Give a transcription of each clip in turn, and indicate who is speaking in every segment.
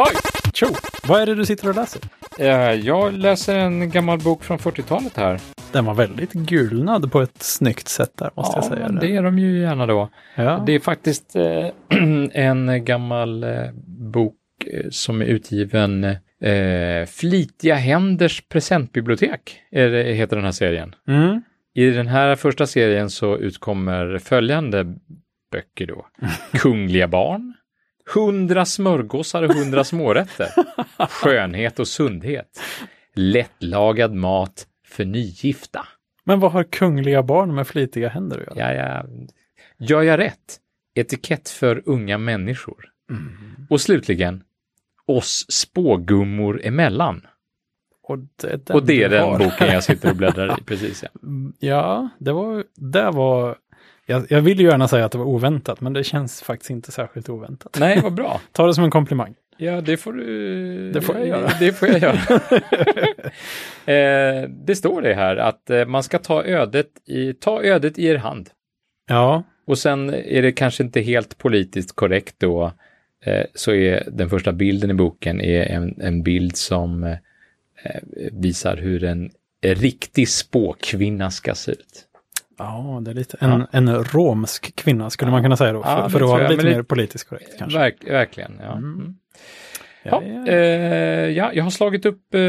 Speaker 1: Oj!
Speaker 2: Tjo! Vad är det du sitter och läser?
Speaker 1: Eh, Jag läser en gammal bok från 40-talet här.
Speaker 2: Den var väldigt gulnad på ett snyggt sätt där, måste jag säga.
Speaker 1: men det är de ju gärna då.
Speaker 2: ja.
Speaker 1: Det är faktiskt eh, en gammal eh, bok som är utgiven Flitiga händers presentbibliotek, heter den här serien.
Speaker 2: Mm.
Speaker 1: I den här första serien så utkommer följande böcker då. Kungliga barn, Hundra smörgåsar och hundra smårätter, Skönhet och sundhet, Lättlagad mat för nygifta.
Speaker 2: Men vad har kungliga barn med flitiga händer att göra?
Speaker 1: Ja, ja. Gör jag rätt? Etikett för unga människor.
Speaker 2: Mm.
Speaker 1: Och slutligen, oss spågummor emellan.
Speaker 2: Och det, den
Speaker 1: Och det är den boken jag sitter och bläddrar i, precis ja.
Speaker 2: Mm, Ja, det var, det var, jag, jag vill ju gärna säga att det var oväntat, men det känns faktiskt inte särskilt oväntat.
Speaker 1: Nej, vad bra.
Speaker 2: Ta det som en komplimang.
Speaker 1: Ja, det får du...
Speaker 2: Det får jag göra.
Speaker 1: Det får jag göra. eh, det står det här att eh, man ska ta ödet, i, ta ödet i er hand.
Speaker 2: Ja,
Speaker 1: Och sen är det kanske inte helt politiskt korrekt då, eh, så är den första bilden i boken är en, en bild som eh, visar hur en riktig spåkvinna ska se ut.
Speaker 2: Ja det är lite en, en romsk kvinna skulle man kunna säga då,
Speaker 1: Ja,
Speaker 2: för, för att vara
Speaker 1: jag,
Speaker 2: lite mer politiskt korrekt kanske.
Speaker 1: Verk, verkligen, ja.
Speaker 2: Mm.
Speaker 1: Mm.
Speaker 2: Ja,
Speaker 1: Ja,
Speaker 2: ja,
Speaker 1: eh, ja, jag har slagit upp eh,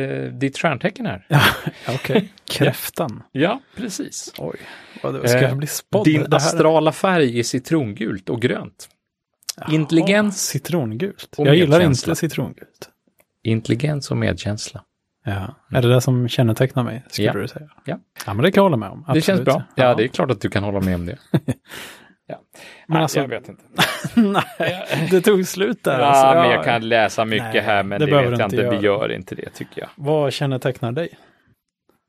Speaker 1: eh, ditt stjärntecken här.
Speaker 2: ja, okej. Kräftan.
Speaker 1: Ja, precis.
Speaker 2: Oj, vad ska jag
Speaker 1: Eh,
Speaker 2: bli spådd?
Speaker 1: Din astrala färg är citrongult och grönt.
Speaker 2: Jaha,
Speaker 1: intelligens
Speaker 2: Citrongult. Jag gillar inte citrongult.
Speaker 1: Intelligens och medkänsla.
Speaker 2: Ja. Är det det som kännetecknar mig, skulle
Speaker 1: Ja.
Speaker 2: du säga?
Speaker 1: Ja.
Speaker 2: Ja, men det kan jag hålla med om.
Speaker 1: Det känns
Speaker 2: absolut.
Speaker 1: bra. Ja, det är klart att du kan hålla med om det. ja.
Speaker 2: Men
Speaker 1: Nej,
Speaker 2: alltså-
Speaker 1: jag vet inte.
Speaker 2: Nej, det tog slut där.
Speaker 1: Ja,
Speaker 2: alltså.
Speaker 1: men jag kan läsa mycket
Speaker 2: Nej,
Speaker 1: här, men
Speaker 2: det
Speaker 1: det, vet jag
Speaker 2: inte
Speaker 1: inte. Vi
Speaker 2: göra.
Speaker 1: gör inte det, tycker jag.
Speaker 2: Vad kännetecknar dig?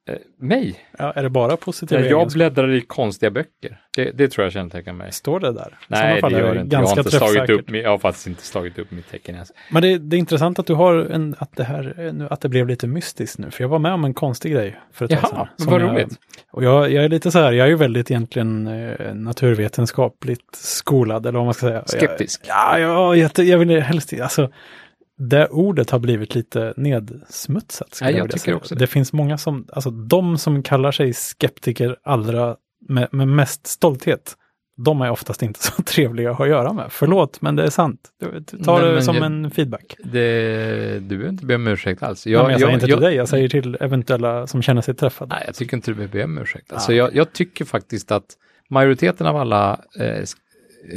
Speaker 1: Eh, mig?
Speaker 2: Ja, är det bara positiva
Speaker 1: Jag
Speaker 2: egenskaper?
Speaker 1: bläddrar i konstiga böcker. Det, det tror jag kännetecknar mig.
Speaker 2: Står det där?
Speaker 1: Nej, det gör det inte. Jag har, inte slagit upp, jag har faktiskt inte slagit upp mitt tecken ens.
Speaker 2: Men det, det är intressant att du har en, att det här, att det blev lite mystiskt nu, för jag var med om en konstig grej för ett tag sedan.
Speaker 1: Jaha, vad
Speaker 2: jag-
Speaker 1: roligt.
Speaker 2: Och jag, jag är lite så här, jag är ju väldigt egentligen eh, naturvetenskapligt skolad, eller vad man ska säga.
Speaker 1: Skeptisk.
Speaker 2: Jag, ja, jag, jag vill helst, alltså, det ordet har blivit lite nedsmutsat.
Speaker 1: Ja, jag
Speaker 2: vilja
Speaker 1: tycker
Speaker 2: säga.
Speaker 1: också det.
Speaker 2: det finns många som, alltså de som kallar sig skeptiker allra med, med mest stolthet, de är oftast inte så trevliga att ha att göra med. Förlåt, men det är sant. Ta
Speaker 1: Nej,
Speaker 2: det som
Speaker 1: jag-
Speaker 2: en feedback.
Speaker 1: Det, du behöver inte be om ursäkt alls.
Speaker 2: Jag, men jag säger inte
Speaker 1: jag,
Speaker 2: till dig, jag säger till eventuella som känner sig träffade.
Speaker 1: Nej, jag tycker inte du behöver be om ursäkt. Alltså,
Speaker 2: Ah.
Speaker 1: jag, jag tycker faktiskt att majoriteten av alla eh,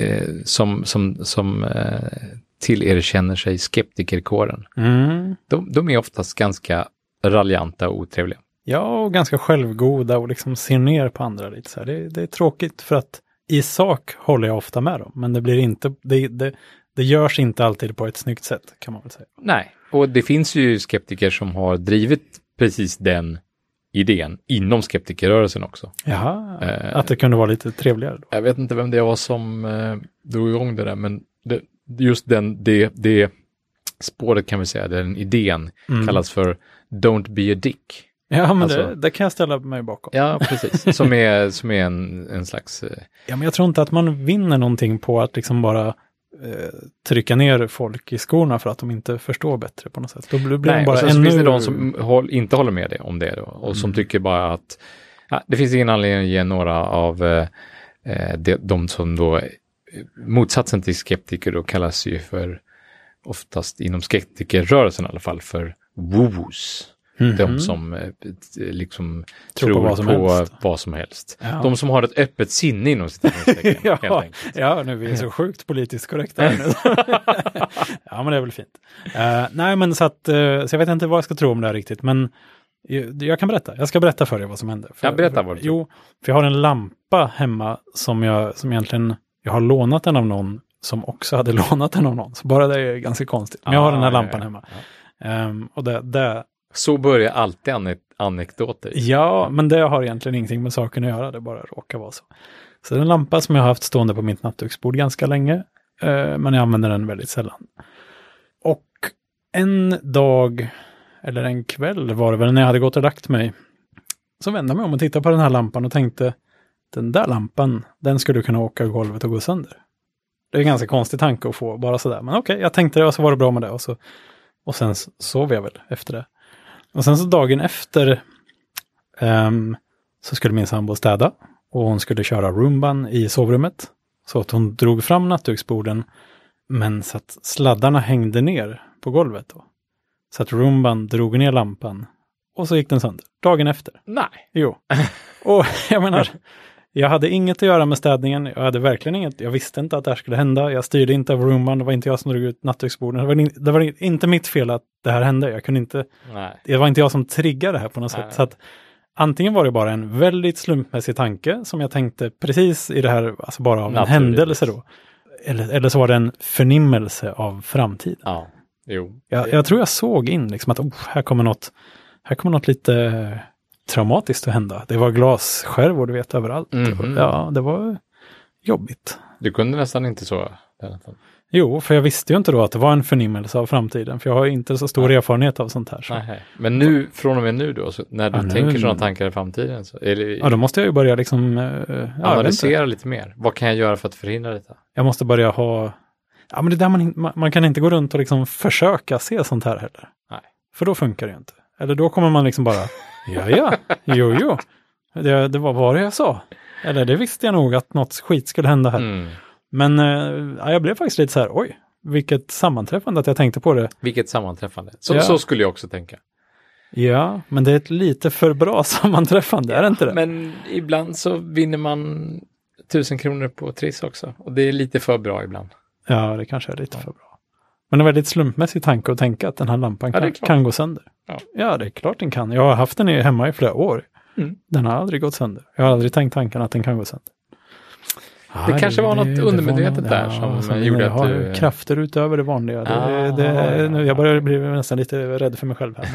Speaker 1: eh, som, som, som eh, tillerkänner sig skeptikerkåren,
Speaker 2: Mm.
Speaker 1: de, de är oftast ganska raljanta och otrevliga.
Speaker 2: Ja, och ganska självgoda och liksom ser ner på andra lite så här. Det, det är tråkigt för att i sak håller jag ofta med dem, men det blir inte, det, det, det görs inte alltid på ett snyggt sätt kan man väl säga.
Speaker 1: Nej, och det finns ju skeptiker som har drivit precis den idén inom skeptikerrörelsen också.
Speaker 2: Jaha,
Speaker 1: Eh.
Speaker 2: att det kunde vara lite trevligare då.
Speaker 1: Jag vet inte vem det var som eh, drog igång det där, men det, just den, det, det spåret kan vi säga, den idén
Speaker 2: Mm.
Speaker 1: kallas för Don't be a dick.
Speaker 2: Ja, men
Speaker 1: alltså-
Speaker 2: det, det kan jag ställa mig bakom.
Speaker 1: Ja, precis. Som är, som är en, en slags... eh,
Speaker 2: Ja, men jag tror inte att man vinner någonting på att liksom bara eh, trycka ner folk i skorna för att de inte förstår bättre på något sätt. Då blir
Speaker 1: Nej,
Speaker 2: bara
Speaker 1: och sen så
Speaker 2: ännu...
Speaker 1: finns det de som håll, inte håller med dig om det då, och som
Speaker 2: Mm.
Speaker 1: tycker bara att ja, det finns ingen anledning att ge några av eh, eh, de, de som då, motsatsen till skeptiker då kallas ju för, oftast inom skeptikerrörelsen i alla fall, för woos.
Speaker 2: Mhm.
Speaker 1: De som eh, liksom
Speaker 2: Tror
Speaker 1: tror,
Speaker 2: på
Speaker 1: på
Speaker 2: vad som helst.
Speaker 1: vad som helst.
Speaker 2: Ja.
Speaker 1: De som har ett öppet sinne inom citationstecken.
Speaker 2: Ja. Ja, nu är vi så sjukt politiskt korrekta här nu. ja, men det är väl fint. Eh, nej, men så att, eh, så jag vet inte vad jag ska tro om det här riktigt, men jag, jag kan berätta. Jag ska berätta för dig vad som hände. För,
Speaker 1: Ja, berätta vad du tror.
Speaker 2: Jo, för jag har en lampa hemma som jag, som egentligen, jag har lånat den av någon som också hade lånat den av någon. Så bara det är ganska konstigt. Men jag har
Speaker 1: Ah,
Speaker 2: den här
Speaker 1: ja,
Speaker 2: lampan
Speaker 1: ja,
Speaker 2: hemma.
Speaker 1: ja.
Speaker 2: Ehm, och det, det,
Speaker 1: Så börjar alltid anek anekdoter.
Speaker 2: Ja, men det har egentligen ingenting med saken att göra, det bara råkar vara så. Så det är en lampa som jag har haft stående på mitt nattduksbord ganska länge, eh, men jag använder den väldigt sällan. Och en dag, eller en kväll var det väl, när jag hade gått och lagt mig, så vände jag mig om och tittade på den här lampan och tänkte, den där lampan, den skulle kunna åka i golvet och gå sönder. Det är en ganska konstig tanke att få, bara sådär. Men okej, jag tänkte det och så var det bra med det. Och, så, och sen sov jag väl efter det. Och sen så dagen efter ehm, så skulle min sambo städa. Och hon skulle köra rumban i sovrummet. Så att hon drog fram nattduksborden. Men så att sladdarna hängde ner på golvet då. Så att rumban drog ner lampan. Och så gick den sönder. Dagen efter.
Speaker 1: Nej.
Speaker 2: Jo. Och jag menar, jag hade inget att göra med städningen. Jag hade verkligen inget. Jag visste inte att det här skulle hända. Jag styrde inte över rumban. Det var inte jag som drog ut nattduksborden. Det var, in- det var inte mitt fel att det här hände. Jag kunde inte,
Speaker 1: Nej.
Speaker 2: det var inte jag som triggade det här på något
Speaker 1: Nej.
Speaker 2: sätt. Så att antingen var det bara en väldigt slumpmässig tanke som jag tänkte precis i det här, alltså bara av en händelse då. Eller, eller så var det en förnimmelse av framtiden.
Speaker 1: Ja. Jo.
Speaker 2: Jag, jag tror jag såg in liksom att oh, här kommer något, här kommer något lite traumatiskt att hända. Det var glasskärvor du vet överallt.
Speaker 1: Mhm.
Speaker 2: Ja, det var jobbigt.
Speaker 1: Du kunde nästan inte så.
Speaker 2: Jo, för jag visste ju inte då att det var en förnimmelse av framtiden, för jag har inte så stor
Speaker 1: Nej.
Speaker 2: erfarenhet av sånt här. Så.
Speaker 1: Nej. Men nu, från och med nu då, när du
Speaker 2: Ja, nu-
Speaker 1: tänker sådana tankar i framtiden, så, eller
Speaker 2: Ja, då måste jag ju börja liksom, ja, inte.
Speaker 1: analysera lite mer. Vad kan jag göra för att förhindra detta?
Speaker 2: jag måste börja ha, ja men det är där man, man, man kan inte gå runt och liksom försöka se sånt här heller.
Speaker 1: Nej.
Speaker 2: För då funkar det ju inte. Eller då kommer man liksom bara, ja ja, jo jo, det, det var vad jag sa. Eller det visste jag nog att något skit skulle hända här.
Speaker 1: Mm.
Speaker 2: Men eh, ja, jag blev faktiskt lite så här, oj, vilket sammanträffande att jag tänkte på det.
Speaker 1: Vilket sammanträffande. Så,
Speaker 2: Ja.
Speaker 1: så skulle jag också tänka.
Speaker 2: Ja, men det är ett lite för bra sammanträffande, är det inte det?
Speaker 1: Men ibland så vinner man tusen kronor på Triss också. Och det är lite för bra ibland.
Speaker 2: Ja, det kanske är lite för bra. Men en väldigt slumpmässig tanke att tänka att den här lampan
Speaker 1: Ja, det
Speaker 2: kan,
Speaker 1: klart.
Speaker 2: kan gå sönder.
Speaker 1: Ja.
Speaker 2: ja, det är klart den kan. Jag har haft den hemma i flera år.
Speaker 1: Mm.
Speaker 2: Den har aldrig gått sönder. Jag har aldrig tänkt tanken att den kan gå sönder.
Speaker 1: Det kanske var något
Speaker 2: det
Speaker 1: undermedvetet där
Speaker 2: något-
Speaker 1: som
Speaker 2: ja,
Speaker 1: gjorde
Speaker 2: jag
Speaker 1: att
Speaker 2: har
Speaker 1: du-
Speaker 2: krafter utöver det vanliga. Det,
Speaker 1: Ah,
Speaker 2: det,
Speaker 1: ja,
Speaker 2: nu,
Speaker 1: ja.
Speaker 2: jag börjar bli nästan lite rädd för mig själv här.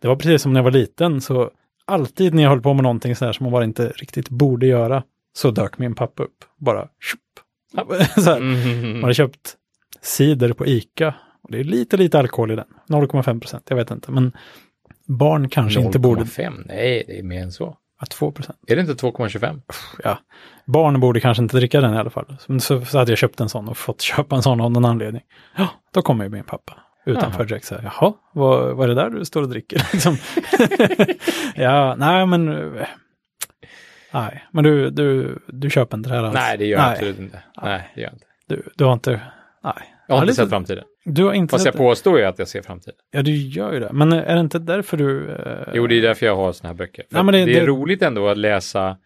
Speaker 2: Det var precis som när jag var liten, så alltid när jag höll på med någonting så här som man bara inte riktigt borde göra, så dök min pappa upp. Bara tjup. så här.
Speaker 1: Mm.
Speaker 2: Man har köpt cider på Ica. Och det är lite, lite alkohol i den. 0,5 procent, jag vet inte. Men barn kanske inte borde...
Speaker 1: 0,5? Nej, det är mer än så.
Speaker 2: Ja, 2 procent.
Speaker 1: Är det inte 2,25?
Speaker 2: Ja. Barn borde kanske inte dricka den i alla fall. Så, så, hade jag köpt en sån och fått köpa en sån av någon anledning. Ja, då kommer ju min pappa utanför
Speaker 1: Jaha.
Speaker 2: direkt så här, jaha, vad, vad är det där du står och dricker? Liksom. ja, nej men... eh, Nej, men du, du, du köper inte det här alls.
Speaker 1: Nej, det gör jag
Speaker 2: nej,
Speaker 1: absolut inte. Nej, det gör jag inte.
Speaker 2: Du, du har inte... Nej.
Speaker 1: Jag har inte sett framtiden.
Speaker 2: Du har inte
Speaker 1: Fast jag
Speaker 2: sett-
Speaker 1: påstår ju att jag ser framtiden.
Speaker 2: Ja, du gör ju det. Men är det inte därför du... eh,
Speaker 1: Jo, det är därför jag har såna här böcker.
Speaker 2: Men det-
Speaker 1: det, är
Speaker 2: det-
Speaker 1: roligt ändå att läsa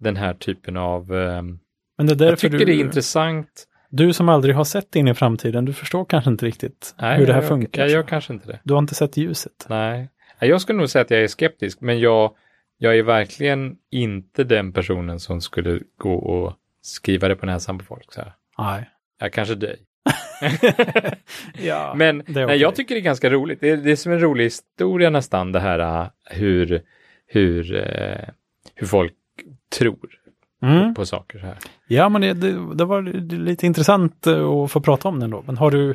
Speaker 1: den här typen av... ehm,
Speaker 2: Men det är därför
Speaker 1: jag tycker
Speaker 2: du,
Speaker 1: det är intressant.
Speaker 2: Du som aldrig har sett in i framtiden, du förstår kanske inte riktigt
Speaker 1: Nej,
Speaker 2: hur det här
Speaker 1: jag,
Speaker 2: funkar.
Speaker 1: Jag gör kanske inte det.
Speaker 2: Du har inte sett ljuset.
Speaker 1: Nej. Nej, Jag skulle nog säga att jag är skeptisk, men jag, jag är verkligen inte den personen som skulle gå och skriva det på näsan på folk. Så här.
Speaker 2: Nej.
Speaker 1: Jag kanske dig.
Speaker 2: Ja,
Speaker 1: Men
Speaker 2: är
Speaker 1: nej, jag tycker det är ganska roligt. Det är, det är som en rolig historia nästan, det här äh, hur, hur, eh, hur folk tror
Speaker 2: Mm.
Speaker 1: på saker så här.
Speaker 2: Ja, men det, det, det var lite intressant eh, att få prata om den då. Men har du,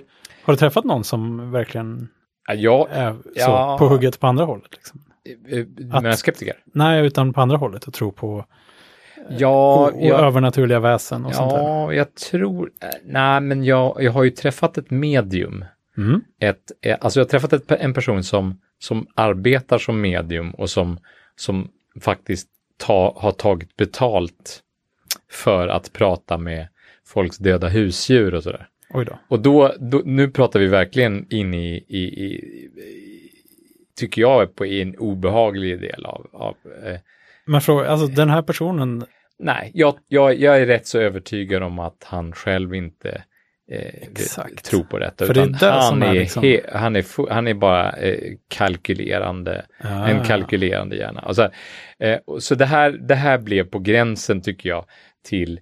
Speaker 2: har du träffat någon som verkligen
Speaker 1: Ja,
Speaker 2: är så
Speaker 1: Ja.
Speaker 2: på hugget på andra hållet? Liksom?
Speaker 1: eh,
Speaker 2: Att-
Speaker 1: men skeptiker.
Speaker 2: Nej, utan på andra hållet och tro på
Speaker 1: Ja,
Speaker 2: och, och
Speaker 1: jag,
Speaker 2: övernaturliga väsen och sånt där.
Speaker 1: ja, jag tror, nej men jag, jag har ju träffat ett medium.
Speaker 2: Mm.
Speaker 1: Ett, eh, alltså jag har träffat ett, en person som, som arbetar som medium och som, som faktiskt ta, har tagit betalt för att prata med folks döda husdjur och sådär.
Speaker 2: Oj då.
Speaker 1: Och då, då, nu pratar vi verkligen in i, i, i, tycker jag, på i en obehaglig del av, av eh,
Speaker 2: Men fråga, alltså den här personen,
Speaker 1: nej, jag, jag, jag är rätt så övertygad om att han själv inte eh, tror på detta.
Speaker 2: För det är
Speaker 1: utan
Speaker 2: det
Speaker 1: han,
Speaker 2: som är
Speaker 1: är
Speaker 2: liksom-
Speaker 1: he, han, är han är bara eh, kalkylerande,
Speaker 2: Ah.
Speaker 1: en kalkylerande hjärna. Och så, här, eh, så det, här, det här blev på gränsen, tycker jag, till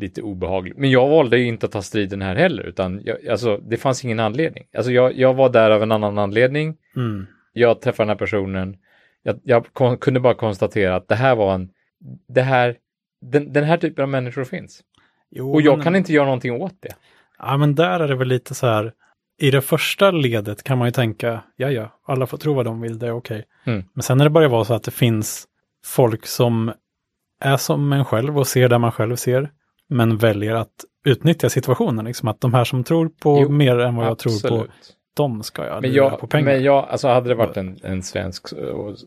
Speaker 1: lite obehagligt. Men jag valde ju inte att ta striden här heller, utan jag, alltså, det fanns ingen anledning. Alltså, jag, jag var där av en annan anledning.
Speaker 2: mm.
Speaker 1: Jag träffade den här personen. Jag, jag kon, kunde bara konstatera att det här var en, det här, den, den här typen av människor finns.
Speaker 2: Jo,
Speaker 1: Och jag
Speaker 2: men-
Speaker 1: kan inte göra någonting åt det.
Speaker 2: Ja, men där är det väl lite så här. I det första ledet kan man ju tänka, ja ja, alla får tro vad de vill, det är okej.
Speaker 1: Mm.
Speaker 2: Men sen när det börjar vara så att det finns folk som är som en själv och ser där man själv ser, men väljer att utnyttja situationen. Liksom att de här som tror på
Speaker 1: Jo,
Speaker 2: mer än vad jag tror på. De ska jag
Speaker 1: Men
Speaker 2: lura
Speaker 1: jag,
Speaker 2: på pengar.
Speaker 1: men jag, alltså hade det varit en, en svensk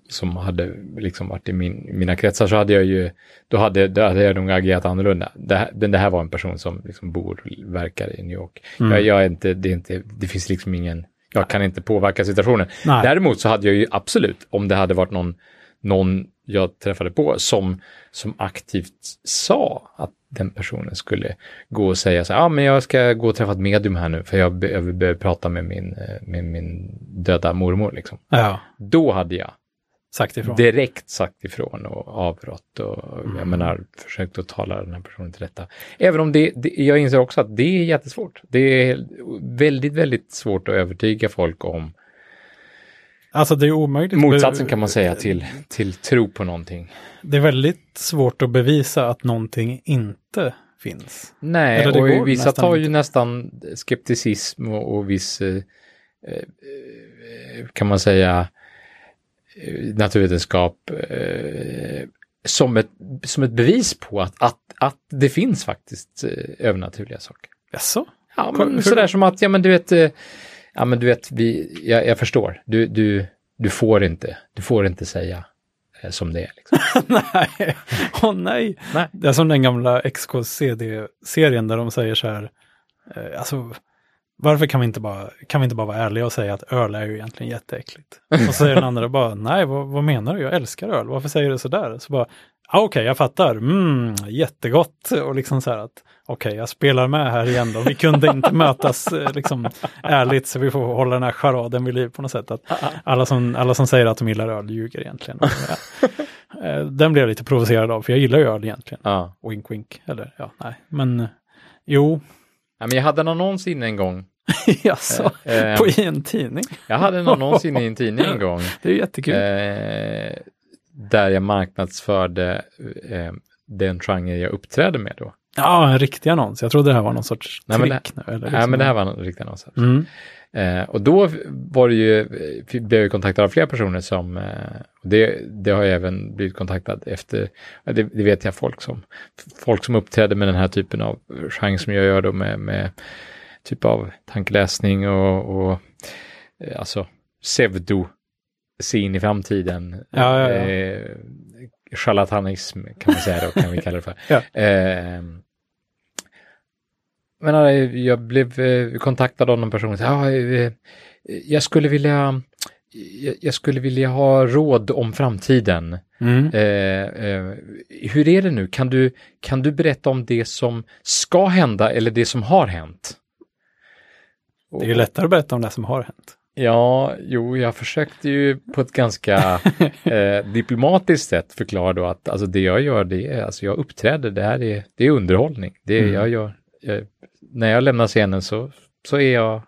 Speaker 1: som hade liksom varit i min, mina kretsar så hade jag ju, då hade, då hade jag nog agerat annorlunda. Det här, det här var en person som liksom bor och verkar i New York.
Speaker 2: Mm.
Speaker 1: Jag, jag är inte, det är inte, det finns liksom ingen, jag kan inte påverka situationen.
Speaker 2: Nej.
Speaker 1: Däremot så hade jag ju absolut, om det hade varit någon, någon jag träffade på som, som aktivt sa att den personen skulle gå och säga så här, ja ah, men jag ska gå och träffa ett medium här nu för jag behöver, behöver prata med min, eh, med min döda mormor liksom.
Speaker 2: Ja,
Speaker 1: Då hade jag
Speaker 2: sagt ifrån.
Speaker 1: direkt sagt ifrån och avrått och
Speaker 2: Mm.
Speaker 1: jag menar försökt att tala den här personen till rätta. Även om det, det, jag inser också att det är jättesvårt. Det är väldigt, väldigt svårt att övertyga folk om
Speaker 2: Alltså det är omöjligt.
Speaker 1: motsatsen kan man säga till, till tro på någonting.
Speaker 2: Det är väldigt svårt att bevisa att någonting inte finns.
Speaker 1: Nej, och vissa tar ju
Speaker 2: inte.
Speaker 1: nästan skepticism och, och viss, eh, eh, kan man säga, eh, naturvetenskap eh, som, ett, som ett bevis på att, att, att det finns faktiskt eh, övernaturliga saker.
Speaker 2: Jaså?
Speaker 1: Ja,
Speaker 2: Hur-
Speaker 1: men sådär som att, ja men du vet, eh, ja men du vet, vi, jag, jag förstår, du, du, du får inte, du får inte säga eh, som det är. Liksom.
Speaker 2: nej, åh nej.
Speaker 1: Nej.
Speaker 2: Det är som den gamla XKCD-serien där de säger så här, eh, alltså varför kan vi, inte bara, kan vi inte bara vara ärliga och säga att öl är ju egentligen jätteäckligt? Och så säger den andra bara, nej vad, vad menar du? Jag älskar öl, varför säger du sådär? Så bara, ah, okej jag fattar, mm, jättegott. Och liksom så här att, okej jag spelar med här igen då, vi kunde inte mötas eh, liksom ärligt så vi får hålla den här charaden vid liv på något sätt. Att alla, som, alla som säger att de gillar öl ljuger egentligen. Eh, Den blev jag lite provocerad av, för jag gillar ju öl egentligen.
Speaker 1: Ja.
Speaker 2: Wink wink, eller ja, nej. Men eh, jo,
Speaker 1: Ja, men jag hade en annons inne en gång.
Speaker 2: jaså,
Speaker 1: Eh,
Speaker 2: på i en tidning.
Speaker 1: Jag hade en annons inne i en tidning en gång.
Speaker 2: Det är ju jättekul.
Speaker 1: Eh, där jag marknadsförde eh, den genre jag uppträdde med då.
Speaker 2: Ja, en riktig annons. Jag trodde det här var någon sorts
Speaker 1: Nej, men
Speaker 2: trick. nu, eller
Speaker 1: Nej,
Speaker 2: liksom-
Speaker 1: men det här var en riktig annons.
Speaker 2: Mm.
Speaker 1: Eh, och då var det ju, eh, blev jag kontaktad av flera personer som, eh, det, det har jag även blivit kontaktad efter, det, det vet jag folk som, folk som uppträder med den här typen av genre som jag gör då med, med typ av tankeläsning och, och eh, alltså pseudo se in i framtiden.
Speaker 2: Ja, ja, ja.
Speaker 1: Eh, charlatanism kan man säga då, kan vi kalla det för.
Speaker 2: Ja.
Speaker 1: Eh, men eh, jag blev eh, kontaktad av någon person och sa, ja, eh, jag skulle vilja jag skulle vilja ha råd om framtiden.
Speaker 2: Mm.
Speaker 1: Eh, eh, hur är det nu? Kan du, kan du berätta om det som ska hända eller det som har hänt?
Speaker 2: Det är ju lättare att berätta om det som har hänt.
Speaker 1: Ja, jo, jag försökte ju på ett ganska eh, diplomatiskt sätt förklara då att alltså det jag gör, det är, alltså jag uppträder, det här är, det är underhållning. Det är,
Speaker 2: Mm.
Speaker 1: jag gör, jag, när jag lämnar scenen så, så är jag,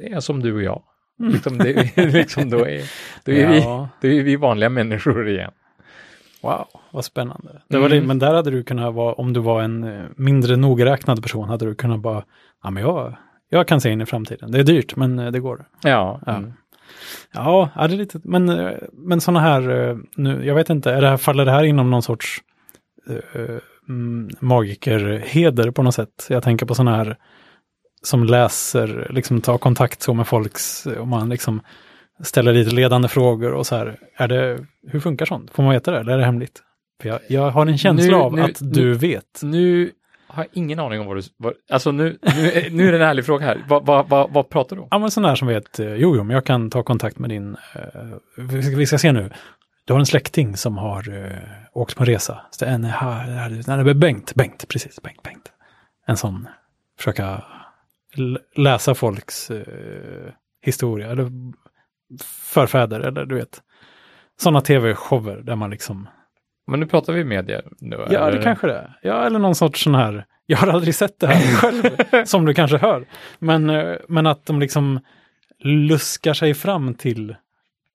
Speaker 1: är jag som du och jag. Liksom, det, är- liksom då är, då är, vi,
Speaker 2: Ja,
Speaker 1: då är vi vanliga människor igen.
Speaker 2: wow, vad spännande. Det var det,
Speaker 1: Mm.
Speaker 2: men där hade du kunnat vara, om du var en eh, mindre nogräknad person, hade du kunnat bara, ja men jag, jag kan se in i framtiden. Det är dyrt, men eh, det går.
Speaker 1: Ja,
Speaker 2: Ja.
Speaker 1: mm.
Speaker 2: Ja, är det lite, men, eh, men sådana här, eh, nu, jag vet inte, är det här, faller det här inom någon sorts mm, magikerheder på något sätt? Jag tänker på sådana här som läser, liksom tar kontakt så med folks, och man liksom ställer lite ledande frågor och så här. Är det, hur funkar sånt? Får man veta det eller är det hemligt? För jag, jag har en känsla
Speaker 1: Nu-
Speaker 2: av
Speaker 1: nu-
Speaker 2: att du
Speaker 1: nu-
Speaker 2: vet.
Speaker 1: Nu har jag ingen aning om vad du, vad, alltså nu, nu, nu är det en ärlig fråga här. Vad, vad, vad, vad pratar du om?
Speaker 2: Ja, men sån här som vet, eh, jo, jo, men jag kan ta kontakt med din, eh, vi, ska, vi ska se nu, du har en släkting som har eh, åkt på en resa. Så det är en, här, här, nej, Bengt, Bengt, precis, Bengt, Bengt. En sån, försöka läsa folks eh, historia, eller förfäder, eller du vet. Sådana tv-shower där man liksom,
Speaker 1: men nu pratar vi media. Då,
Speaker 2: ja
Speaker 1: eller?
Speaker 2: det kanske det är. Ja, eller någon sorts sån här, jag har aldrig sett det här själv, som du kanske hör. Men, eh, men att de liksom luskar sig fram till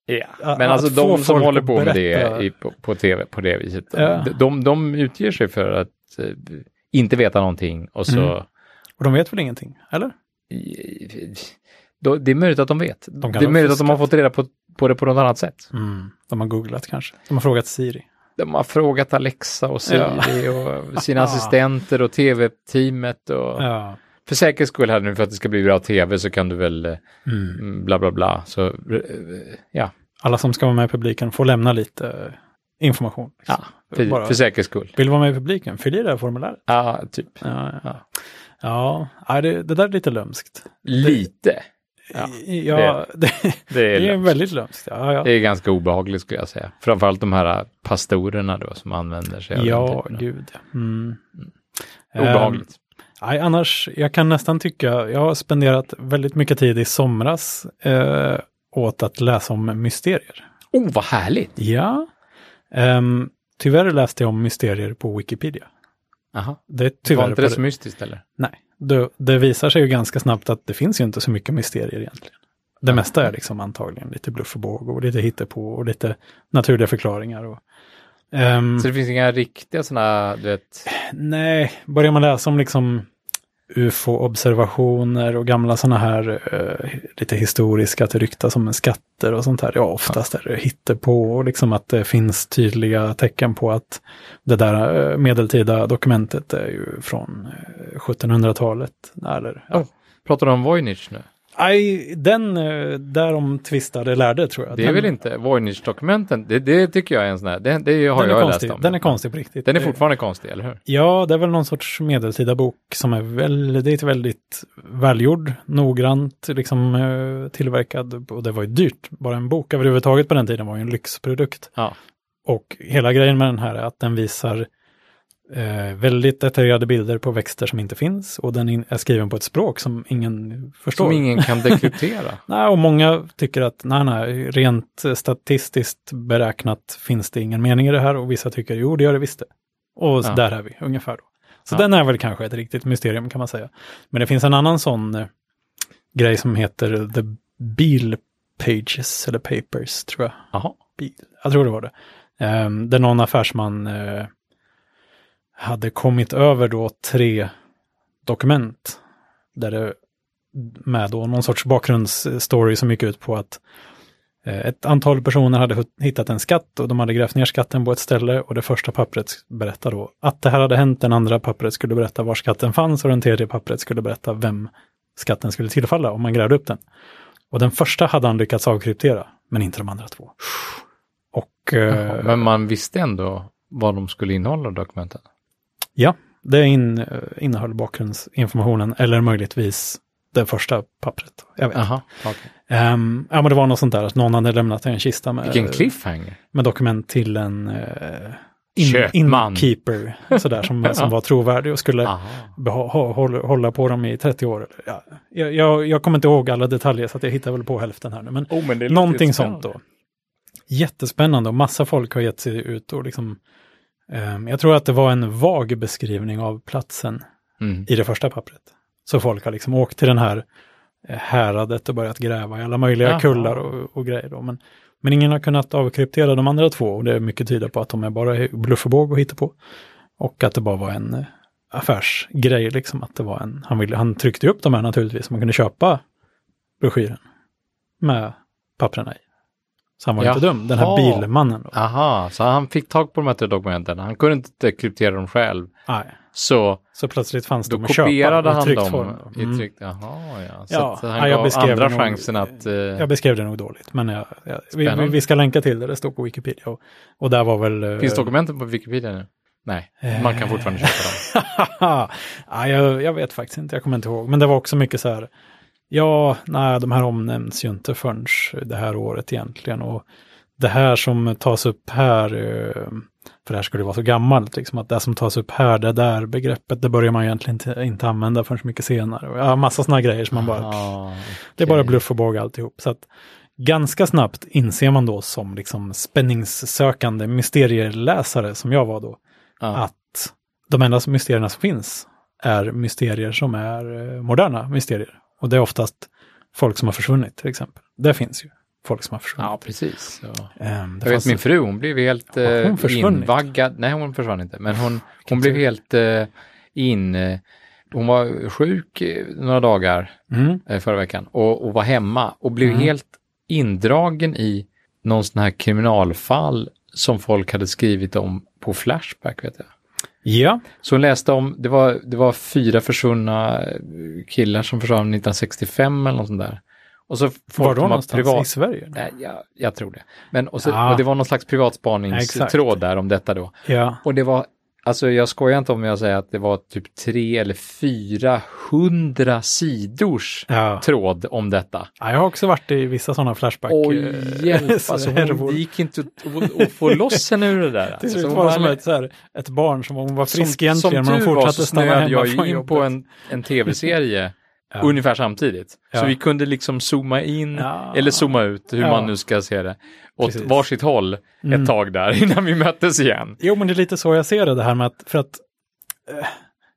Speaker 1: Ja,
Speaker 2: Att-
Speaker 1: men alltså de som håller på med det i, på, på tv på det viset,
Speaker 2: Ja.
Speaker 1: de, de, de utger sig för att eh, inte veta någonting och så...
Speaker 2: Mm. Och de vet väl ingenting, eller?
Speaker 1: Det är möjligt att de vet.
Speaker 2: kan
Speaker 1: det är möjligt att de har fått reda på, på det på något annat sätt.
Speaker 2: De har googlat kanske. De har frågat Siri.
Speaker 1: De har frågat Alexa och Siri och sina assistenter och tv-teamet och
Speaker 2: Ja.
Speaker 1: för säkerhets skull här nu för att det ska bli bra tv så kan du väl eh,
Speaker 2: Mm.
Speaker 1: mm, bla bla bla. Så eh, ja,
Speaker 2: Alla som ska vara med i publiken får lämna lite information. liksom.
Speaker 1: ja för,
Speaker 2: Bara-
Speaker 1: för säkerhets skull.
Speaker 2: Vill du vara med i publiken? Fyll i det här formuläret.
Speaker 1: Ja, typ.
Speaker 2: Ja, ja.
Speaker 1: Ja.
Speaker 2: ja. ja det, det där är lite lömskt.
Speaker 1: Lite. Ja,
Speaker 2: ja det,
Speaker 1: Det
Speaker 2: det
Speaker 1: är,
Speaker 2: är väldigt lömskt. Ja, ja.
Speaker 1: det är ganska obehagligt skulle jag säga. Framförallt de här pastorerna då som använder sig av
Speaker 2: ja gud. Mm.
Speaker 1: Obehagligt.
Speaker 2: Ehm, nej, annars, jag kan nästan tycka, jag har spenderat väldigt mycket tid i somras eh, åt att läsa om mysterier.
Speaker 1: oh, vad härligt!
Speaker 2: Ja. Ehm, tyvärr läste jag om mysterier på Wikipedia.
Speaker 1: Aha.
Speaker 2: Det är
Speaker 1: Var
Speaker 2: tyvärr
Speaker 1: inte
Speaker 2: på
Speaker 1: det så mystiskt eller?
Speaker 2: Nej, det, det visar sig ju ganska snabbt att det finns ju inte så mycket mysterier egentligen. Det mesta är liksom antagligen lite bluff och båg och lite hittepå och lite naturliga förklaringar. Och, Ehm,
Speaker 1: Så det finns inga riktiga sådana, du vet,
Speaker 2: nej, börjar man läsa om liksom UFO-observationer och gamla sådana här eh, lite historiska, att det ryktas om skatter och sånt här. Ja, oftast är det hittepå och liksom att det finns tydliga tecken på att det där eh, medeltida dokumentet är ju från eh, 1700-talet. Eller, ja.
Speaker 1: Oh. pratar du om Voynich nu?
Speaker 2: Nej, den eh, där de tvistade lärde tror jag.
Speaker 1: Det är
Speaker 2: den,
Speaker 1: väl inte Voynich-dokumenten? Det, det tycker jag är en sån här, det, det har jag
Speaker 2: konstig.
Speaker 1: läst om.
Speaker 2: Den är konstig på riktigt.
Speaker 1: Den är fortfarande konstig, eller hur?
Speaker 2: Ja, det är väl någon sorts medeltida bok som är väldigt, väldigt välgjord, noggrant liksom eh, tillverkad. Och det var ju dyrt. Bara en bok överhuvudtaget på den tiden var ju en lyxprodukt.
Speaker 1: Ja.
Speaker 2: Och hela grejen med den här är att den visar eh, väldigt detaljerade bilder på växter som inte finns. Och den är skriven på ett språk som ingen förstår.
Speaker 1: Som ingen kan dekryptera.
Speaker 2: Nej, och många tycker att nej, nej, rent eh, statistiskt beräknat finns det ingen mening i det här och vissa tycker jo, det gör det visst det. Och
Speaker 1: Ja.
Speaker 2: där är vi ungefär då. Så
Speaker 1: Ja.
Speaker 2: den är väl kanske ett riktigt mysterium kan man säga. Men det finns en annan sån eh, grej som heter The Beal Pages eller Papers tror jag.
Speaker 1: Jaha.
Speaker 2: Jag tror det var det. Um, där någon affärsman eh, hade kommit över då tre dokument. Där det med då någon sorts bakgrundsstory som gick ut på att eh, ett antal personer hade hittat en skatt och de hade grävt ner skatten på ett ställe och det första pappret berättade då att det här hade hänt, den andra pappret skulle berätta var skatten fanns och den tredje pappret skulle berätta vem skatten skulle tillfalla om man grävde upp den. Och den första hade han lyckats avkryptera, men inte de andra två. Och eh,
Speaker 1: Jaha, Men man visste ändå vad de skulle innehålla, dokumenten
Speaker 2: ja, det in, eh, innehöll bakgrundsinformationen eller möjligtvis det första pappret. Jag vet.
Speaker 1: Jaha, okej.
Speaker 2: Ehm, ja, men det var något sånt där att någon hade lämnat en kista med,
Speaker 1: Vilken cliffhanger.
Speaker 2: med dokument till en uh, in, inkeeper sådär, som, som var trovärdig och skulle
Speaker 1: Aha.
Speaker 2: beha, ha, hålla, hålla på dem i 30 år. Ja, jag, jag, jag kommer inte ihåg alla detaljer så att jag hittar väl på hälften här nu. Men
Speaker 1: Oh, men
Speaker 2: någonting sånt då. Jättespännande och massa folk har gett sig ut och liksom jag tror att det var en vag beskrivning av platsen
Speaker 1: Mm.
Speaker 2: i det första pappret. Så folk har liksom åkt till den här eh, häradet och börjat gräva i alla möjliga
Speaker 1: Jaha.
Speaker 2: kullar och, och grejer. Då. Men, men ingen har kunnat avkryptera de andra två och det är mycket tyder på att de är bara bluff och hitta på. Och att det bara var en eh, affärsgrej, liksom att det var en, han, ville, han tryckte upp de här naturligtvis, man kunde köpa broschyren med papperna i. Så han var inte dum, den här
Speaker 1: Jaha.
Speaker 2: bilmannen. Då.
Speaker 1: Aha, så han fick tag på de här tre dokumenten. Han kunde inte kryptera dem själv.
Speaker 2: Nej.
Speaker 1: Så
Speaker 2: Så plötsligt fanns
Speaker 1: då
Speaker 2: de att köpa
Speaker 1: kopierade
Speaker 2: i
Speaker 1: han
Speaker 2: tryckt
Speaker 1: dem
Speaker 2: form. då.
Speaker 1: i
Speaker 2: Mm.
Speaker 1: tryckt. Jaha, ja. Så
Speaker 2: Ja,
Speaker 1: han
Speaker 2: ja, jag
Speaker 1: gav
Speaker 2: beskrev
Speaker 1: andra
Speaker 2: nog-
Speaker 1: chansen att... eh,
Speaker 2: Jag beskrev det nog dåligt, men jag, jag, vi, vi, ska länka till det, det står på Wikipedia. Och, och där var väl... eh,
Speaker 1: Finns dokumenten på Wikipedia nu? Nej, man kan fortfarande köpa dem.
Speaker 2: ja, jag, jag vet faktiskt inte, jag kommer inte ihåg. Men det var också mycket så här, ja, nej, de här omnämns ju inte förrän det här året egentligen. Och det här som tas upp här, eh, för det här skulle vara så gammalt, liksom, att det som tas upp här, det där begreppet, det börjar man egentligen inte, inte använda förrän mycket senare. Ja, massa sådana grejer som man bara,
Speaker 1: Ah,
Speaker 2: det är bara bluff och båg alltihop. Så att ganska snabbt inser man då som liksom spänningssökande mysterieläsare som jag var då,
Speaker 1: Ja.
Speaker 2: att de enda mysterierna som finns är mysterier som är eh, moderna mysterier. Och det är oftast folk som har försvunnit till exempel. Det finns ju folk som har försvunnit.
Speaker 1: Ja, precis. Ja.
Speaker 2: Ehm, det
Speaker 1: Jag vet min fru, hon blev helt
Speaker 2: Har hon
Speaker 1: eh,
Speaker 2: försvunnit?
Speaker 1: invaggad. Nej, hon försvann inte. Men hon, hon blev helt eh, in... Eh, hon var sjuk några dagar
Speaker 2: Mm.
Speaker 1: förra veckan och, och var hemma och blev
Speaker 2: Mm.
Speaker 1: helt indragen i någon sån här kriminalfall som folk hade skrivit om på Flashback, vet jag.
Speaker 2: Ja,
Speaker 1: Så hon läste om, det var, det var fyra försvunna eh, killar som försvann 1965 eller något sånt där. Och så
Speaker 2: var då någonstans?
Speaker 1: privat-
Speaker 2: I Sverige?
Speaker 1: Nej, jag, jag tror det. Men och, så,
Speaker 2: Ja.
Speaker 1: och det var någon slags privatspaningstråd där om detta då.
Speaker 2: Ja,
Speaker 1: Och det var, alltså jag skojar inte om jag säger att det var typ tre eller fyra hundra sidors
Speaker 2: ja.
Speaker 1: tråd om detta.
Speaker 2: ja. Jag har också varit i vissa sådana Flashback.
Speaker 1: Oj,
Speaker 2: eh,
Speaker 1: hjälp,
Speaker 2: så
Speaker 1: alltså hon, det gick inte att, få loss henne ur det där.
Speaker 2: Till
Speaker 1: Alltså,
Speaker 2: slut var det som ett, så här, ett barn som hon var frisk egentligen,
Speaker 1: som
Speaker 2: men hon fortsatte stanna hemma
Speaker 1: jag
Speaker 2: från
Speaker 1: in
Speaker 2: jobbet.
Speaker 1: på en, en tv-serie
Speaker 2: Ja.
Speaker 1: ungefär samtidigt. Så vi kunde liksom zooma in eller zooma ut, hur man nu ska se det, åt
Speaker 2: Precis.
Speaker 1: varsitt håll
Speaker 2: Mm.
Speaker 1: ett tag där innan vi möttes igen.
Speaker 2: Jo, men det är lite så jag ser det, det här med att, för att, eh,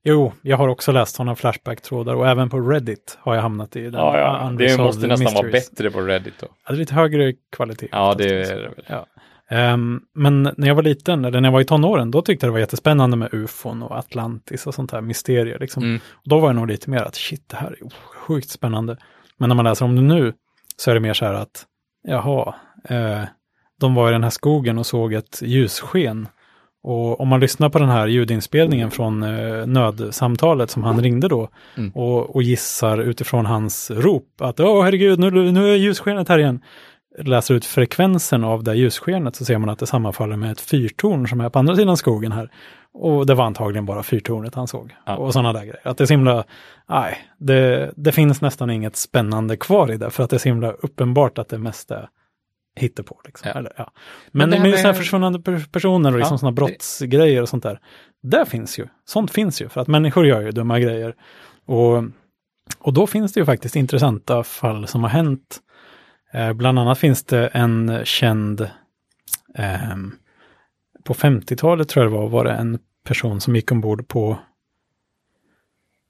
Speaker 2: jo, jag har också läst sådana Flashback-trådar och även på Reddit har jag hamnat i den.
Speaker 1: Ja, ja. Det måste nästan vara
Speaker 2: Mysteries.
Speaker 1: bättre på Reddit då.
Speaker 2: Ja, det är lite högre kvalitet.
Speaker 1: Ja, det är det väl.
Speaker 2: Ja. Ehm, men när jag var liten, eller när jag var i tonåren, då tyckte jag det var jättespännande med ufon och Atlantis och sånt här mysterier. Liksom.
Speaker 1: Mm.
Speaker 2: Då var jag nog lite mer att shit, det här är sjukt spännande. Men när man läser om det nu så är det mer så här att, jaha, eh, de var i den här skogen och såg ett ljussken. Och om man lyssnar på den här ljudinspelningen från eh, nödsamtalet som han ringde då
Speaker 1: Mm.
Speaker 2: och, och gissar utifrån hans rop att åh herregud, nu, nu är ljusskenet här igen. Läser ut frekvensen av det ljusskenet så ser man att det sammanfaller med ett fyrtorn som är på andra sidan skogen här. Och det var antagligen bara fyrtornet han såg.
Speaker 1: Ja.
Speaker 2: Och sådana där grejer. Att det är så himla, nej, det, det finns nästan inget spännande kvar i det. För att det är så himla uppenbart att det mesta är hittepå. Liksom.
Speaker 1: Ja.
Speaker 2: Eller, ja.
Speaker 1: Men
Speaker 2: Men, med,
Speaker 1: med-
Speaker 2: sådana här försvunnande per- personer och liksom
Speaker 1: Ja,
Speaker 2: sådana brottsgrejer och sånt där. Det finns ju. Sånt finns ju. För att människor gör ju dumma grejer. Och, och då finns det ju faktiskt intressanta fall som har hänt. Eh, bland annat finns det en känd, ehm, på 50-talet tror jag det var, var det en person som gick ombord på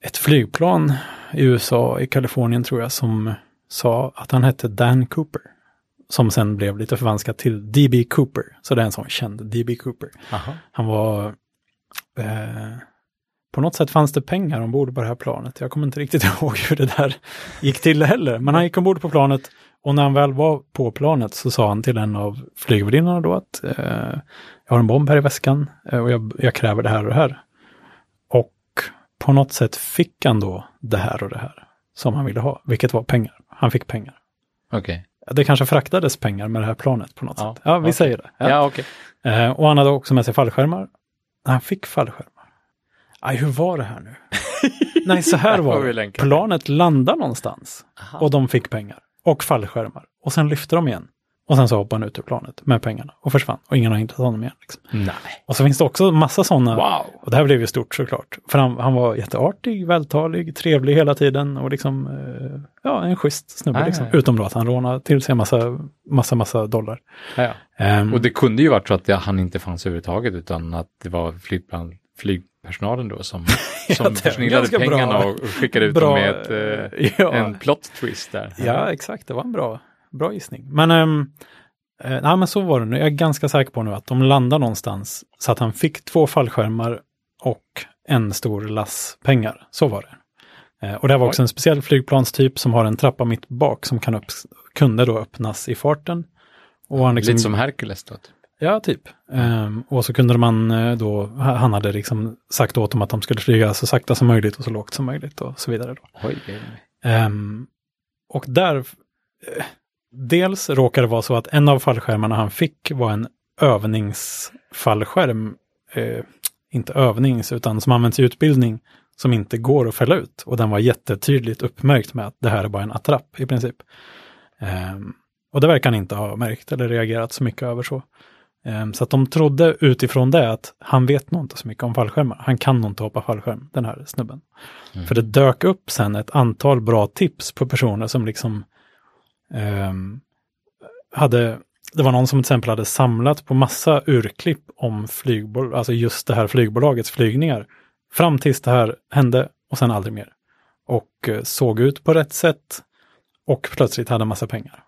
Speaker 2: ett flygplan i USA, i Kalifornien tror jag, som sa att han hette Dan Cooper. Som sen blev lite förvanskat till D.B. Cooper. Så det är en sån känd D.B. Cooper.
Speaker 1: Aha.
Speaker 2: Han var... Eh, på något sätt fanns det pengar ombord på det här planet. Jag kommer inte riktigt ihåg hur det där gick till heller. Men han gick ombord på planet och när han väl var på planet så sa han till en av flygvärdinnorna då att eh, jag har en bomb här i väskan eh, och jag, jag kräver det här och det här. Och på något sätt fick han då det här och det här som han ville ha, vilket var pengar. Han fick pengar.
Speaker 1: Okej.
Speaker 2: Det kanske fraktades pengar med det här planet på något
Speaker 1: Ja,
Speaker 2: sätt. Ja, vi
Speaker 1: okej.
Speaker 2: säger det.
Speaker 1: Ja,
Speaker 2: Ja.
Speaker 1: okej.
Speaker 2: Eh, och han hade också med sig fallskärmar. Han fick fallskärmar. Aj, hur var det här nu? Nej, så här var det. Planet landade någonstans
Speaker 1: Aha.
Speaker 2: och de fick pengar. Och fallskärmar. Och sen lyfte de igen. Och sen så hoppade han ut ur planet med pengarna och försvann. Och ingen har hittat honom igen. Liksom.
Speaker 1: Nej.
Speaker 2: Och så finns det också massa sådana.
Speaker 1: Wow.
Speaker 2: Och det här blev ju stort såklart. För han, han var jätteartig, vältalig, trevlig hela tiden och liksom, eh, ja, en schysst snubbe
Speaker 1: Ah,
Speaker 2: liksom.
Speaker 1: ja.
Speaker 2: Utom då att han rånade till sig en massa, massa, massa dollar.
Speaker 1: Ja, ja.
Speaker 2: Ehm,
Speaker 1: Och det kunde ju varit så att det, han inte fanns överhuvudtaget utan att det var flygplan, flygpersonalen då som, som försnillade
Speaker 2: bra-
Speaker 1: pengarna och, och skickade ut
Speaker 2: bra,
Speaker 1: dem med ett, eh,
Speaker 2: ja.
Speaker 1: en plot twist där.
Speaker 2: Ja, exakt. Det var en bra, bra gissning. Men, um, eh, nej, men så var det nu. Jag är ganska säker på nu att de landade någonstans så att han fick två fallskärmar och en stor lass pengar. Så var det. Eh, och det var också en speciell flygplanstyp som har en trappa mitt bak som kan upp, kunde då öppnas i farten. Och han liksom,
Speaker 1: Lite som Hercules då. Typ.
Speaker 2: Ja, typ. Ehm, och så kunde man eh, då, han hade liksom sagt åt dem att de skulle flyga så sakta som möjligt och så lågt som möjligt och så vidare. Då.
Speaker 1: Oj.
Speaker 2: Ehm, och där, dels råkade det vara så att en av fallskärmarna han fick var en övningsfallskärm, eh, inte övnings, utan som används i utbildning, som inte går att fälla ut. Och den var jättetydligt uppmärkt med att det här är bara en attrapp i princip. Ehm, och det verkar han inte ha märkt eller reagerat så mycket över så. Ehm, så att de trodde utifrån det att han vet nog inte så mycket om fallskärmar. Han kan nog inte hoppa fallskärm, den här snubben.
Speaker 1: Mm.
Speaker 2: För det dök upp sen ett antal bra tips på personer som liksom Ehm, hade, det var någon som till exempel hade samlat på massa urklipp om flygbolag, alltså just det här flygbolagets flygningar. Fram tills det här hände och sen aldrig mer. Och eh, såg ut på rätt sätt och plötsligt hade massa pengar.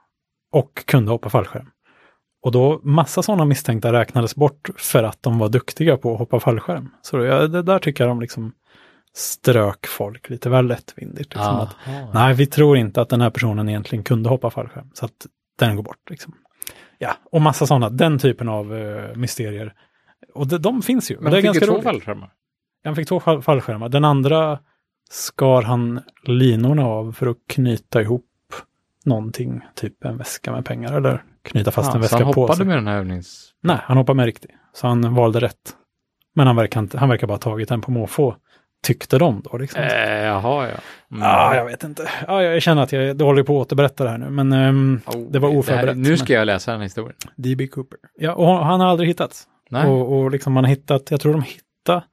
Speaker 2: Och kunde hoppa fallskärm. Och då massa sådana misstänkta räknades bort för att de var duktiga på att hoppa fallskärm. Så det där tycker jag de liksom strök folk lite väl lättvindigt. Liksom att, nej, vi tror inte att den här personen egentligen kunde hoppa fallskärm. Så att den går bort. Liksom. Ja, och massa sådana, den typen av uh, mysterier. Och de, de finns ju.
Speaker 1: Men
Speaker 2: det är
Speaker 1: han fick
Speaker 2: ganska roligt.
Speaker 1: fallskärmar.
Speaker 2: Han fick två fall- fallskärmar. Den andra skar han linorna av för att knyta ihop någonting, typ en väska med pengar eller knyta fast en
Speaker 1: Ja, så
Speaker 2: väska
Speaker 1: han
Speaker 2: på
Speaker 1: hoppade
Speaker 2: sig.
Speaker 1: med den här övnings...
Speaker 2: Nej, han hoppade med riktigt. Så han valde rätt. Men han verkar, inte, han verkar bara ha tagit den på måfå. Tyckte de då liksom.
Speaker 1: Eh, jaha, ja. Mm.
Speaker 2: Ja, jag vet inte. Ja, jag känner att jag det håller på att återberätta det här nu, men ehm,
Speaker 1: Oh,
Speaker 2: det var
Speaker 1: här-
Speaker 2: oförberett.
Speaker 1: nu ska jag läsa den här historien.
Speaker 2: DB Cooper. Ja, och han har aldrig hittats.
Speaker 1: Nej.
Speaker 2: Och, och liksom man har hittat, jag tror de hittade,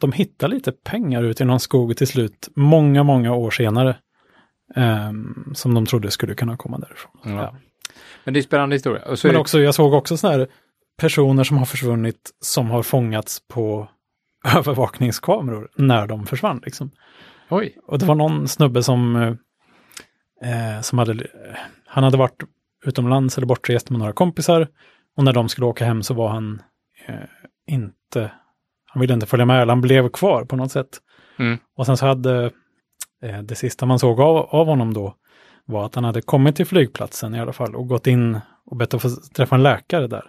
Speaker 2: de hittade lite pengar ute i någon skog till slut, många, många år senare. ehm, som de trodde skulle kunna komma därifrån.
Speaker 1: Ja.
Speaker 2: Ja.
Speaker 1: Men det är spännande historia. Och så
Speaker 2: Men
Speaker 1: är det-
Speaker 2: också, jag såg också sådana här personer som har försvunnit som har fångats på övervakningskameror när de försvann. Liksom.
Speaker 1: Oj.
Speaker 2: Och det var någon snubbe som, eh, som hade, eh, han hade varit utomlands eller bortrest med några kompisar. Och när de skulle åka hem så var han eh, inte, han ville inte följa med, eller han blev kvar på något sätt.
Speaker 1: Mm.
Speaker 2: Och sen så hade, eh, det sista man såg av, av honom då, var att han hade kommit till flygplatsen i alla fall och gått in och bett att få träffa en läkare där.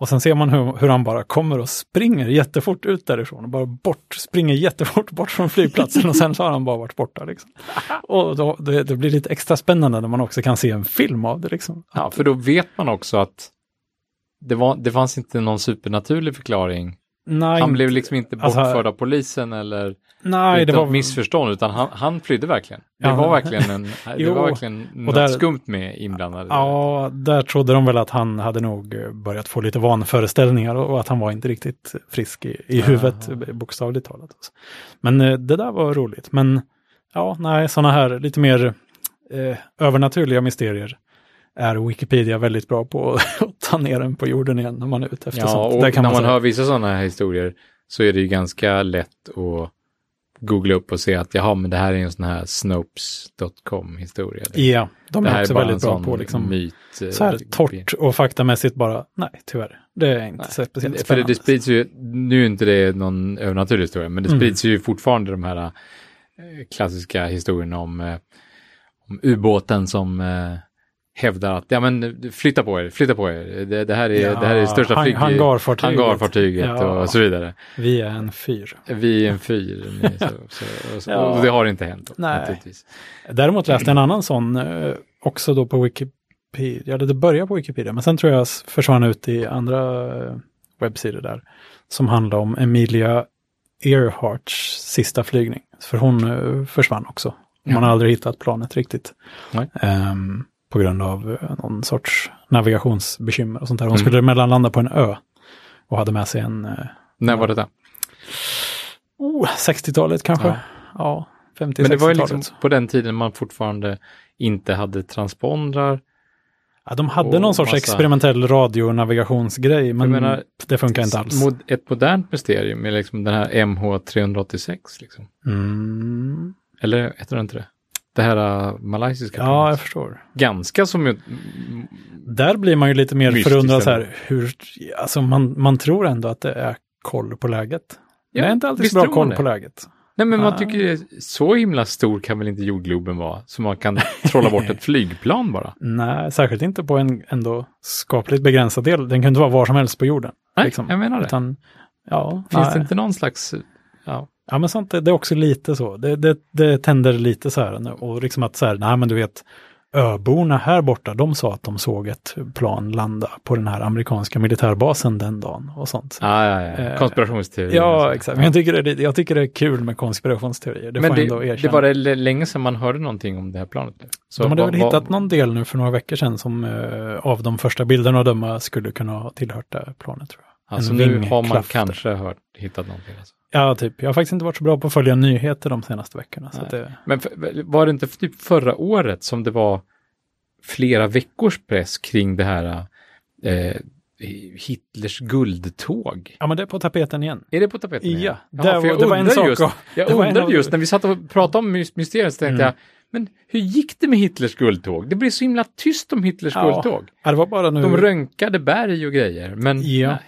Speaker 2: Och sen ser man hur, hur han bara kommer och springer jättefort ut därifrån och bara bort, springer jättefort bort från flygplatsen och sen så har han bara varit borta. Liksom. Och då, det, det blir lite extra spännande när man också kan se en film av det. Liksom.
Speaker 1: Ja, för då vet man också att det, var, det fanns inte någon supernaturlig förklaring.
Speaker 2: Nej,
Speaker 1: Han blev liksom inte
Speaker 2: Alltså-
Speaker 1: bortförd av polisen eller
Speaker 2: nej, det var
Speaker 1: missförstånd, utan han, han flydde verkligen. Det
Speaker 2: Ja,
Speaker 1: var verkligen, en, det
Speaker 2: Jo,
Speaker 1: var verkligen något
Speaker 2: där-
Speaker 1: skumt med inblandade.
Speaker 2: Ja, där trodde de väl att han hade nog eh, börjat få lite vanföreställningar och att han var inte riktigt frisk i, i huvudet, eh, bokstavligt talat. Men eh, det där var roligt. Men ja, nej, sådana här lite mer eh, övernaturliga mysterier är Wikipedia väldigt bra på att ta ner den på jorden igen när man är ute efter
Speaker 1: Ja,
Speaker 2: sånt.
Speaker 1: och när man
Speaker 2: säga.
Speaker 1: hör vissa sådana här historier så är det ju ganska lätt att googla upp och se att jaha, men det här är en sån här snopes.com historia.
Speaker 2: Ja, de
Speaker 1: det
Speaker 2: är också
Speaker 1: är
Speaker 2: väldigt bra på liksom
Speaker 1: myt. eh,
Speaker 2: så här torrt och faktamässigt bara, nej tyvärr, det är inte så speciellt
Speaker 1: För det,
Speaker 2: spännande.
Speaker 1: det sprids ju, nu är inte det någon övernaturlig historia, men det
Speaker 2: Mm.
Speaker 1: sprids ju fortfarande de här eh, klassiska historierna om, eh, om ubåten som hävdar att, ja men flytta på er, flytta på er, det, det här är
Speaker 2: Ja,
Speaker 1: det här är största
Speaker 2: hang-
Speaker 1: flyg...
Speaker 2: hangarfartyget.
Speaker 1: hangarfartyget
Speaker 2: Ja.
Speaker 1: och så vidare.
Speaker 2: Vi är en fyr.
Speaker 1: Vi är en fyr, så, så, och, så,
Speaker 2: Ja.
Speaker 1: och det har inte hänt. Då,
Speaker 2: Nej. Däremot läste jag en annan sån, eh, också då på Wikipedia, det börjar på Wikipedia, men sen tror jag försvann ut i andra eh, webbsidor där, som handlar om Emilia Earharts sista flygning. För hon eh, försvann också. Man har aldrig hittat planet riktigt.
Speaker 1: Nej.
Speaker 2: På grund av eh, någon sorts navigationsbekymmer och sånt där. Hon
Speaker 1: Mm.
Speaker 2: skulle mellanlanda på en ö och hade med sig en eh,
Speaker 1: När var det där?
Speaker 2: oh, 60-talet kanske.
Speaker 1: Ja.
Speaker 2: Ja, 50-60-talet.
Speaker 1: Men det var ju liksom på den tiden man fortfarande inte hade transpondrar.
Speaker 2: Ja, de hade någon sorts
Speaker 1: massa-
Speaker 2: experimentell radionavigationsgrej, men
Speaker 1: menar,
Speaker 2: det funkar inte alls.
Speaker 1: Mod- Ett modernt mysterium är liksom den här MH386. Liksom.
Speaker 2: Mm.
Speaker 1: Eller heter det inte det? Det här uh, malaysiska
Speaker 2: Ja,
Speaker 1: planet.
Speaker 2: jag förstår.
Speaker 1: Ganska som ju...
Speaker 2: Där blir man ju lite mer
Speaker 1: Mystiskt
Speaker 2: förundrad så här, hur, alltså man, man tror ändå att det är koll på läget.
Speaker 1: Ja,
Speaker 2: det är inte alltid så bra koll
Speaker 1: det.
Speaker 2: på läget.
Speaker 1: Nej, men man
Speaker 2: Ah.
Speaker 1: tycker det är så himla stor kan väl inte jordgloben vara? Så man kan trolla bort ett flygplan bara.
Speaker 2: Nej, särskilt inte på en ändå skapligt begränsad del. Den kan inte vara var som helst på jorden.
Speaker 1: Nej,
Speaker 2: liksom.
Speaker 1: jag menar det.
Speaker 2: Utan, ja,
Speaker 1: Finns
Speaker 2: nej.
Speaker 1: det inte någon slags... Ja,
Speaker 2: Ja, men sånt, det det är också lite så. Det, det, det tänder lite så här. Och liksom att så här, nej men du vet, öborna här borta, de sa att de såg ett plan landa på den här amerikanska militärbasen den dagen och sånt.
Speaker 1: ah, ja, ja.
Speaker 2: Eh,
Speaker 1: konspirationsteori.
Speaker 2: Ja, exakt. Men jag tycker, det, jag tycker det är kul med konspirationsteorier. Det
Speaker 1: men
Speaker 2: får jag ändå
Speaker 1: det,
Speaker 2: erkänna.
Speaker 1: det var det länge sedan man hörde någonting om det här planet. Så
Speaker 2: de hade
Speaker 1: vad-
Speaker 2: väl
Speaker 1: vad-
Speaker 2: hittat någon del nu för några veckor sedan som eh, av de första bilderna att döma skulle kunna ha tillhört det här planet tror jag.
Speaker 1: Alltså nu har man kanske hört, hittat någonting. Alltså.
Speaker 2: Ja, typ. Jag har faktiskt inte varit så bra på att följa nyheter de senaste veckorna. Det,
Speaker 1: Men för, var det inte typ förra året som det var flera veckors press kring det här eh, Hitlers guldtåg?
Speaker 2: ja, men det är på tapeten igen.
Speaker 1: Är det på tapeten? igen?
Speaker 2: Ja, där
Speaker 1: för
Speaker 2: var, det var en sak.
Speaker 1: Just, jag
Speaker 2: det
Speaker 1: undrade just när vi satt och pratade om mys- mysteriet så tänkte
Speaker 2: Mm.
Speaker 1: jag, men hur gick det med Hitlers guldtåg? Det blev så himla tyst om Hitlers
Speaker 2: Ja.
Speaker 1: guldtåg.
Speaker 2: Ja, det var bara nu.
Speaker 1: De rönkade berg och grejer, men
Speaker 2: Ja.
Speaker 1: nej.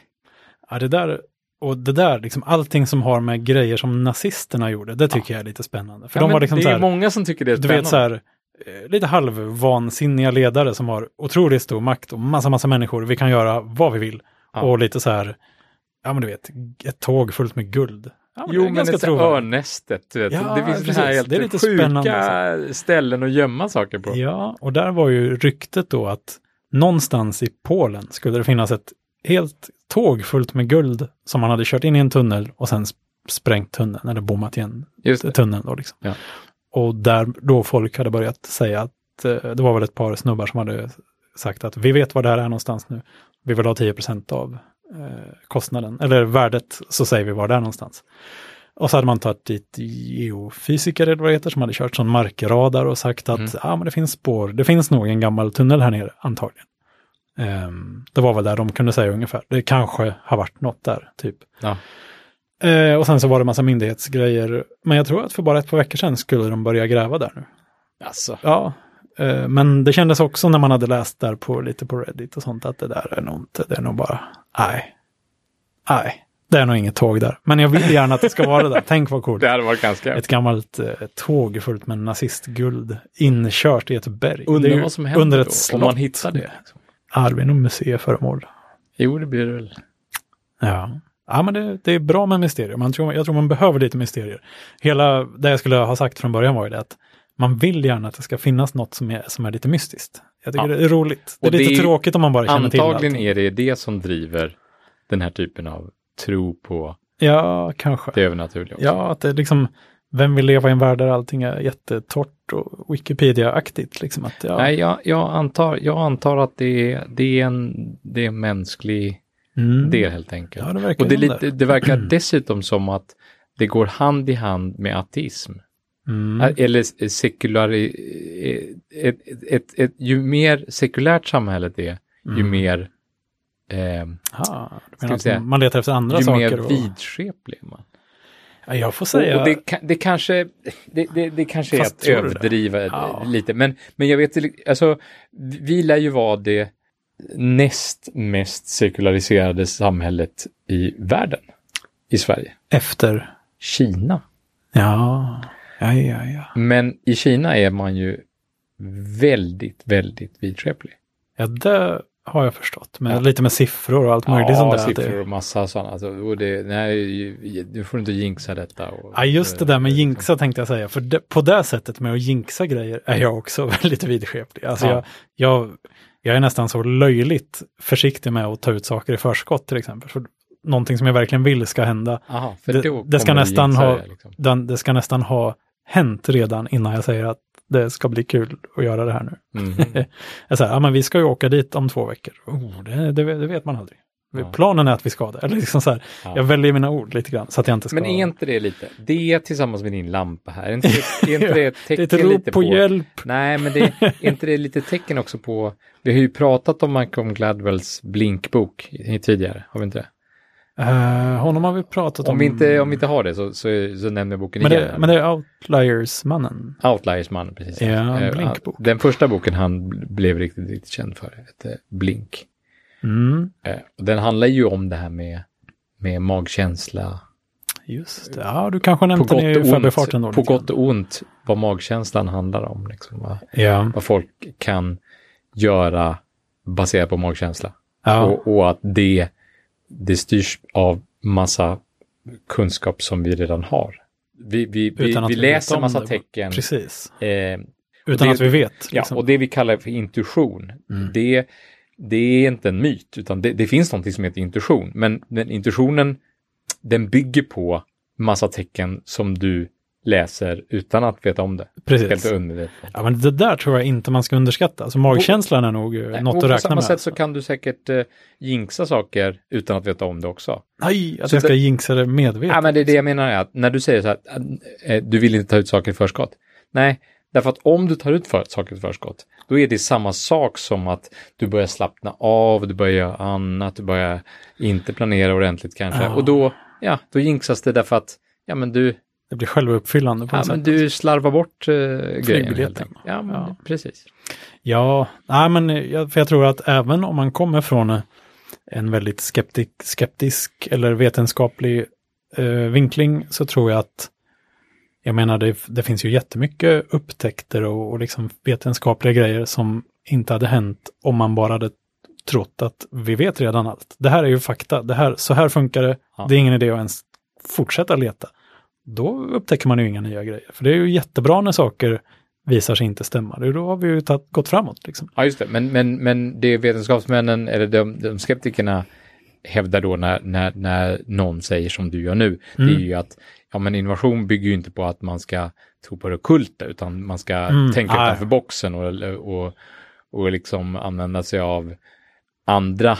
Speaker 2: Ja, det där, och det där, liksom allting som har med grejer som nazisterna gjorde, det tycker jag är lite spännande. För
Speaker 1: Ja,
Speaker 2: de var liksom
Speaker 1: det
Speaker 2: så
Speaker 1: är
Speaker 2: här,
Speaker 1: många som tycker det är
Speaker 2: du
Speaker 1: spännande.
Speaker 2: vet så här, eh, lite halvvansinniga ledare som har otroligt stor makt och massa, massa människor. Vi kan göra vad vi vill.
Speaker 1: Ja.
Speaker 2: Och lite så här, ja men du vet, ett tåg fullt med guld. Ja,
Speaker 1: Jo, men
Speaker 2: ganska
Speaker 1: det är örnästet, du vet.
Speaker 2: Ja,
Speaker 1: det finns
Speaker 2: precis.
Speaker 1: så här helt
Speaker 2: Det är lite
Speaker 1: sjuka
Speaker 2: spännande,
Speaker 1: ställen att gömma saker på.
Speaker 2: Ja, och där var ju ryktet då att någonstans i Polen skulle det finnas ett helt tåg fullt med guld som man hade kört in i en tunnel och sen sp- sprängt tunneln eller bommat igen
Speaker 1: Just
Speaker 2: tunneln då liksom.
Speaker 1: Ja.
Speaker 2: Och där då folk hade börjat säga att eh, det var väl ett par snubbar som hade sagt att vi vet var det här är någonstans nu. Vi vill ha 10% av eh, kostnaden, eller värdet, så säger vi var det är någonstans. Och så hade man tagit dit geofysiker eller vad det heter som hade kört sån markradar och sagt att
Speaker 1: Mm.
Speaker 2: ja, men det finns spår, det finns nog en gammal tunnel här nere antagligen. Ehm, det var väl där de kunde säga ungefär. Det kanske har varit något där, typ.
Speaker 1: Ja.
Speaker 2: Eh, och sen så var det massa myndighetsgrejer. Men jag tror att för bara ett par veckor sedan skulle de börja gräva där nu.
Speaker 1: Alltså.
Speaker 2: Ja, eh, men det kändes också när man hade läst där på lite på Reddit och sånt att det där är nog inte, det är nog bara, nej, nej, det är nog inget tåg där. Men jag vill gärna att det ska vara det där. Tänk vad coolt.
Speaker 1: Det hade varit ganska...
Speaker 2: Ett gammalt eh, tåg fullt med nazistguld inkört i ett berg.
Speaker 1: Undrar
Speaker 2: ju
Speaker 1: vad som händer
Speaker 2: under
Speaker 1: då,
Speaker 2: ett
Speaker 1: om
Speaker 2: slott.
Speaker 1: man hittar det.
Speaker 2: Ja, det blir nog museiföremål.
Speaker 1: Jo, det blir det väl.
Speaker 2: Ja. Ja, men det, det är bra med mysterier. Man tror, jag tror man behöver lite mysterier. Hela det jag skulle ha sagt från början var ju det att man vill gärna att det ska finnas något som är, som är lite mystiskt. Jag tycker
Speaker 1: Ja.
Speaker 2: det är roligt. Det är
Speaker 1: Och det
Speaker 2: lite
Speaker 1: är ju-
Speaker 2: tråkigt om man bara känner till
Speaker 1: Antagligen är det det som driver den här typen av tro på
Speaker 2: Ja, kanske.
Speaker 1: det övernaturliga. också.
Speaker 2: Ja, att det är liksom, vem vill leva i en värld där allting är jättetort och Wikipedia-aktigt? Liksom att, ja.
Speaker 1: Nej, jag, jag, antar, jag antar att det är, det är en, det är en mänsklig
Speaker 2: Mm.
Speaker 1: del helt enkelt.
Speaker 2: Ja, det verkar
Speaker 1: Och det, lite, det verkar dessutom som att det går hand i hand med ateism.
Speaker 2: Mm.
Speaker 1: Eller sekulari... Ett, ett, ett, ett, ju mer sekulärt samhället är, ju
Speaker 2: Mm.
Speaker 1: mer, eh,
Speaker 2: Ja, du
Speaker 1: Ska vi säga,
Speaker 2: man letar efter andra
Speaker 1: ju
Speaker 2: saker?
Speaker 1: mer
Speaker 2: och,
Speaker 1: vidskeplig man.
Speaker 2: Ja, jag får säga...
Speaker 1: och det, det kanske, det, det, det kanske är att överdriva
Speaker 2: Ja.
Speaker 1: lite, men, men jag vet, alltså, vi lär ju vara det näst mest sekulariserade samhället i världen, i Sverige.
Speaker 2: Efter...
Speaker 1: Kina.
Speaker 2: Ja, ja, ja, ja.
Speaker 1: Men i Kina är man ju väldigt, väldigt vidskeplig.
Speaker 2: Ja, det har jag förstått. Men
Speaker 1: Ja.
Speaker 2: lite med siffror och allt möjligt sånt
Speaker 1: Ja,
Speaker 2: där. att
Speaker 1: siffror och massa sådana. Alltså, och det, nej, du får inte jinxa detta. Och,
Speaker 2: ja, just det där med jinxa tänkte jag säga. För det, på det sättet med att jinxa grejer är jag också väldigt vidskeplig. Alltså
Speaker 1: Ja.
Speaker 2: jag, jag, jag är nästan så löjligt försiktig med att ta ut saker i förskott till exempel. För någonting som jag verkligen vill ska hända,
Speaker 1: Aha,
Speaker 2: Det- det ska nästan ha-
Speaker 1: liksom.
Speaker 2: den, det ska nästan ha hänt redan innan jag säger att det ska bli kul att göra det här nu.
Speaker 1: Mhm.
Speaker 2: Jag säger, ja men vi ska ju åka dit om två veckor. Oh, det, det, det vet man aldrig.
Speaker 1: Ja.
Speaker 2: Planen är att vi ska det. Eller liksom så här,
Speaker 1: Ja.
Speaker 2: jag väljer mina ord lite grann så att jag inte ska...
Speaker 1: Men är inte det lite, det tillsammans med din lampa här, är inte är inte det ett
Speaker 2: det är
Speaker 1: tecken
Speaker 2: ett rop på,
Speaker 1: på,
Speaker 2: hjälp.
Speaker 1: nej men det, är inte det lite tecken också på, vi har ju pratat om Malcolm Gladwells blinkbok tidigare, har vi inte det?
Speaker 2: Eh, honom har vi pratat om.
Speaker 1: Om vi inte, om vi inte har det så, så, så nämner jag boken
Speaker 2: men,
Speaker 1: igen.
Speaker 2: det, men det är Outliers-mannen.
Speaker 1: Outliers-mannen, precis.
Speaker 2: Ja,
Speaker 1: Eh,
Speaker 2: blinkbok.
Speaker 1: Den första boken han blev riktigt, riktigt känd för hette Blink.
Speaker 2: Mm,
Speaker 1: Eh, Den handlar ju om det här med, med magkänsla,
Speaker 2: just det. Ja, du kanske nämnde den i förbifarten då.
Speaker 1: på gott och ont, vad magkänslan handlar om. Liksom, va?
Speaker 2: Ja.
Speaker 1: Vad folk kan göra baserat på magkänsla.
Speaker 2: ja.
Speaker 1: Och, och att det, det styrs av massa kunskap som vi redan har. Vi, vi, vi, vi läser massa
Speaker 2: det.
Speaker 1: tecken.
Speaker 2: Precis.
Speaker 1: Eh,
Speaker 2: Utan
Speaker 1: det-
Speaker 2: att vi vet.
Speaker 1: Ja,
Speaker 2: Liksom.
Speaker 1: och det vi kallar för intuition,
Speaker 2: Mm.
Speaker 1: det, det är inte en myt, utan det, det finns någonting som heter intuition. Men den intuitionen, den bygger på massa tecken som du läser utan att veta om det. Helt
Speaker 2: Precis.
Speaker 1: underligt.
Speaker 2: Ja, men det där tror jag inte man ska underskatta. Alltså magkänslan är nog eh, något
Speaker 1: och
Speaker 2: att
Speaker 1: på
Speaker 2: räkna
Speaker 1: samma
Speaker 2: med.
Speaker 1: sätt så
Speaker 2: alltså.
Speaker 1: kan du säkert eh, jinxa saker utan att veta om det också.
Speaker 2: Nej, att
Speaker 1: Så
Speaker 2: jag ska
Speaker 1: det-
Speaker 2: jinxa det medvetet.
Speaker 1: Ja, men det är det jag menar är att när du säger så här att eh, du vill inte ta ut saker i förskott. Nej, därför att om du tar ut för, saker i förskott, då är det samma sak som att du börjar slappna av, du börjar göra annat, du börjar inte planera ordentligt kanske.
Speaker 2: Ja.
Speaker 1: Och då, ja, då jinxas det därför att, ja men du,
Speaker 2: Det blir självuppfyllande på
Speaker 1: ja,
Speaker 2: något
Speaker 1: men
Speaker 2: sätt.
Speaker 1: du slarvar bort uh, grejen. Ja, men
Speaker 2: Ja.
Speaker 1: precis.
Speaker 2: Ja, nej, men jag, för jag tror att även om man kommer från eh, en väldigt skeptik, skeptisk eller vetenskaplig eh, vinkling så tror jag att jag menar, det, det finns ju jättemycket upptäckter och, och liksom vetenskapliga grejer som inte hade hänt om man bara hade trott att vi vet redan allt. Det här är ju fakta, det här, så här funkar det,
Speaker 1: Ja.
Speaker 2: det är ingen idé att ens fortsätta leta. Då upptäcker man ju inga nya grejer. För det är ju jättebra när saker visar sig inte stämma. Då har vi ju tagit, gått framåt. Liksom.
Speaker 1: Ja, just det. Men, men, men det vetenskapsmännen, eller de, de skeptikerna hävdar då när, när, när någon säger som du gör nu, det är
Speaker 2: Mm.
Speaker 1: ju att ja, men innovation bygger ju inte på att man ska tro på det ockulta, utan man ska
Speaker 2: Mm,
Speaker 1: tänka
Speaker 2: ja,
Speaker 1: utanför boxen och, och, och liksom använda sig av andra,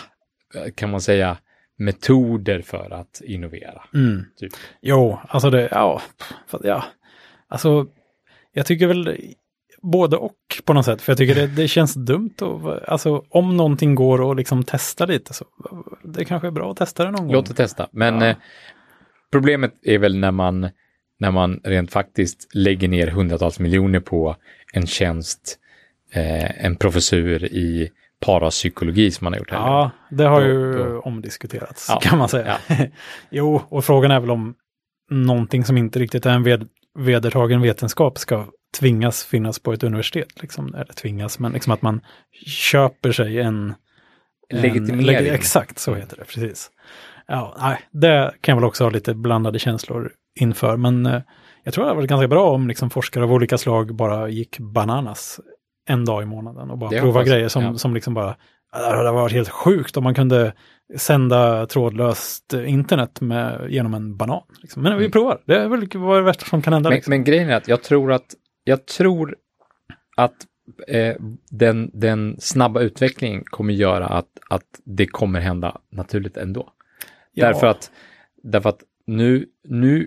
Speaker 1: eh, kan man säga, metoder för att innovera.
Speaker 2: Mm.
Speaker 1: Typ.
Speaker 2: Jo, alltså det, ja, ja, alltså jag tycker väl både och på något sätt, för jag tycker det, det känns dumt och alltså om någonting går att liksom testa lite så det kanske är bra att testa det någon gång.
Speaker 1: Låt det testa. Men
Speaker 2: Ja.
Speaker 1: eh, problemet är väl när man, när man rent faktiskt lägger ner hundratals miljoner på en tjänst, eh, en professur i parapsykologi som man har gjort här.
Speaker 2: Ja, det har
Speaker 1: Då-
Speaker 2: ju
Speaker 1: då-
Speaker 2: omdiskuterats
Speaker 1: Ja,
Speaker 2: kan man säga. jo, och frågan är väl om någonting som inte riktigt är en ved, vedertagen vetenskap ska tvingas finnas på ett universitet. Liksom. Eller tvingas, men liksom att man köper sig en... en
Speaker 1: Legitimering.
Speaker 2: leg- exakt, så heter det, precis. Ja, nej, det kan jag väl också ha lite blandade känslor inför, men eh, jag tror det hade varit ganska bra om liksom, forskare av olika slag bara gick bananas en dag i månaden och bara
Speaker 1: Det
Speaker 2: prova grejer som,
Speaker 1: ja.
Speaker 2: som liksom bara, det hade varit helt sjukt om man kunde sända trådlöst internet med, genom en banan. Liksom. Men vi
Speaker 1: Mm.
Speaker 2: provar, det är väl vad det värsta som kan hända.
Speaker 1: Men,
Speaker 2: liksom.
Speaker 1: men grejen är att jag tror att, jag tror att eh, den, den snabba utvecklingen kommer göra att, att det kommer hända naturligt ändå.
Speaker 2: Ja.
Speaker 1: Därför att, därför att nu, nu,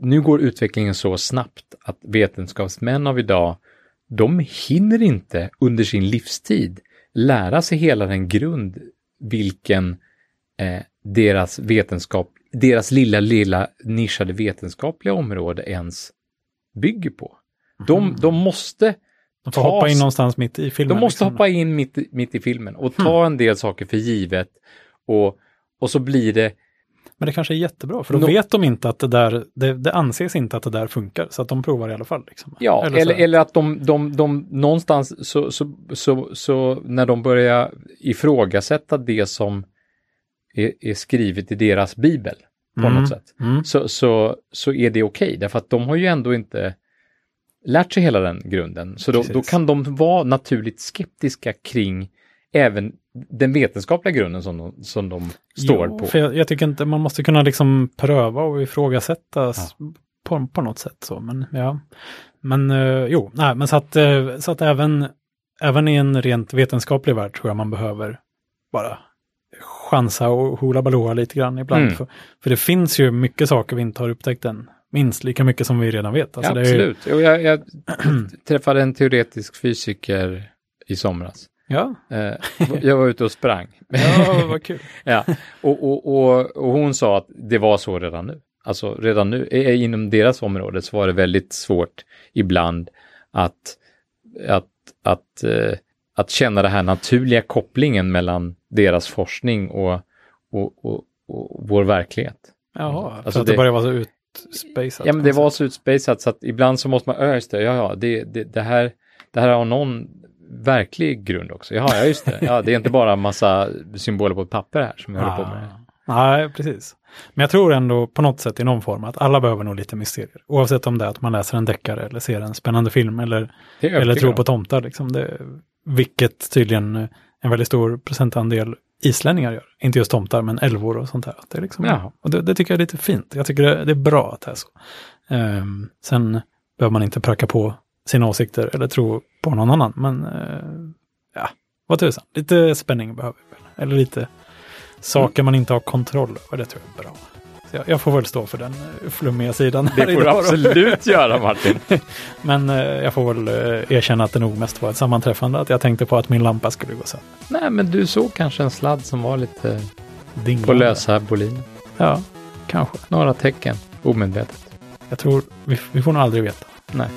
Speaker 1: nu går utvecklingen så snabbt att vetenskapsmän av idag, de hinner inte under sin livstid lära sig hela den grund vilken eh, deras vetenskap, deras lilla, lilla nischade vetenskapliga område ens bygger på. De,
Speaker 2: Mhm.
Speaker 1: de måste
Speaker 2: De får
Speaker 1: ta
Speaker 2: hoppa in någonstans mitt i filmen.
Speaker 1: de måste
Speaker 2: liksom.
Speaker 1: hoppa in mitt, i- mitt i filmen och ta en del saker för givet och, och så blir det
Speaker 2: Men det kanske är jättebra, för då
Speaker 1: Nå-
Speaker 2: vet de inte att det där, det, det anses inte att det där funkar, så att de provar i alla fall. Liksom.
Speaker 1: Ja, eller,
Speaker 2: här.
Speaker 1: eller, att de, de, de någonstans så, så, så, så när de börjar ifrågasätta det som är, är skrivet i deras bibel på
Speaker 2: Mm,
Speaker 1: något sätt,
Speaker 2: Mm.
Speaker 1: så, så, så är det okej, därför att de har ju ändå inte lärt sig hela den grunden. Så då, då kan de vara naturligt skeptiska kring även den vetenskapliga grunden som de, som de står
Speaker 2: Jo,
Speaker 1: på.
Speaker 2: För jag, jag tycker inte, man måste kunna liksom pröva och ifrågasätta s- på, på något sätt så, men ja. Men eh, jo, nej, men så att, eh, så att även, även i en rent vetenskaplig värld tror jag man behöver bara chansa och hoola balooa lite grann ibland.
Speaker 1: Mm.
Speaker 2: För, för det finns ju mycket saker vi inte har upptäckt än. Minst lika mycket som vi redan vet. Alltså
Speaker 1: ja,
Speaker 2: ju,
Speaker 1: absolut. Jo, jag, jag träffade en teoretisk fysiker i somras.
Speaker 2: Ja,
Speaker 1: Eh, jag var ute och sprang.
Speaker 2: ja vad kul.
Speaker 1: ja. och, och, och, och hon sa att det var så redan nu. Alltså redan nu, inom deras område så var det väldigt svårt ibland att, att, att, eh, att känna den här naturliga kopplingen mellan deras forskning och, och, och, och vår verklighet.
Speaker 2: Jaha, för
Speaker 1: Alltså
Speaker 2: att det,
Speaker 1: det-
Speaker 2: börjar vara så utspejsat.
Speaker 1: Ja, men det
Speaker 2: något
Speaker 1: var så utspejsat så att ibland så måste man, ja just det, ja, ja, det, det, det här, det här har någon verklig grund också. Ja, ja, just det. Ja, det är inte bara massa symboler på ett papper här som jag håller på med.
Speaker 2: Nej, precis. Men jag tror ändå på något sätt i någon form att alla behöver nog lite mysterier. Oavsett om det är att man läser en deckare eller ser en spännande film eller, eller tror på tomtar. Liksom det, vilket tydligen en väldigt stor procentandel islänningar gör. Inte just tomtar, men älvor och sånt där. Det liksom,
Speaker 1: Jaha.
Speaker 2: och det, det tycker jag är lite fint. Jag tycker det, det är bra att det är så. Ehm, sen behöver man inte pracka på sina åsikter eller tro på någon annan. Men eh, ja, vad tusan. Lite spänning behöver vi väl. Eller lite saker man inte har kontroll över. Det tror jag är bra. Så jag, jag får väl stå för den eh, flummiga sidan.
Speaker 1: Det får du absolut göra Martin.
Speaker 2: Men eh, jag får väl erkänna att det nog mest var ett sammanträffande. Att jag tänkte på att min lampa skulle gå sönder.
Speaker 1: Nej, men du såg kanske en sladd som var lite
Speaker 2: Dinglande.
Speaker 1: på lösa boliner.
Speaker 2: Ja, kanske.
Speaker 1: Några tecken, omedvetet.
Speaker 2: Jag tror vi, vi får nog aldrig veta.
Speaker 1: Nej.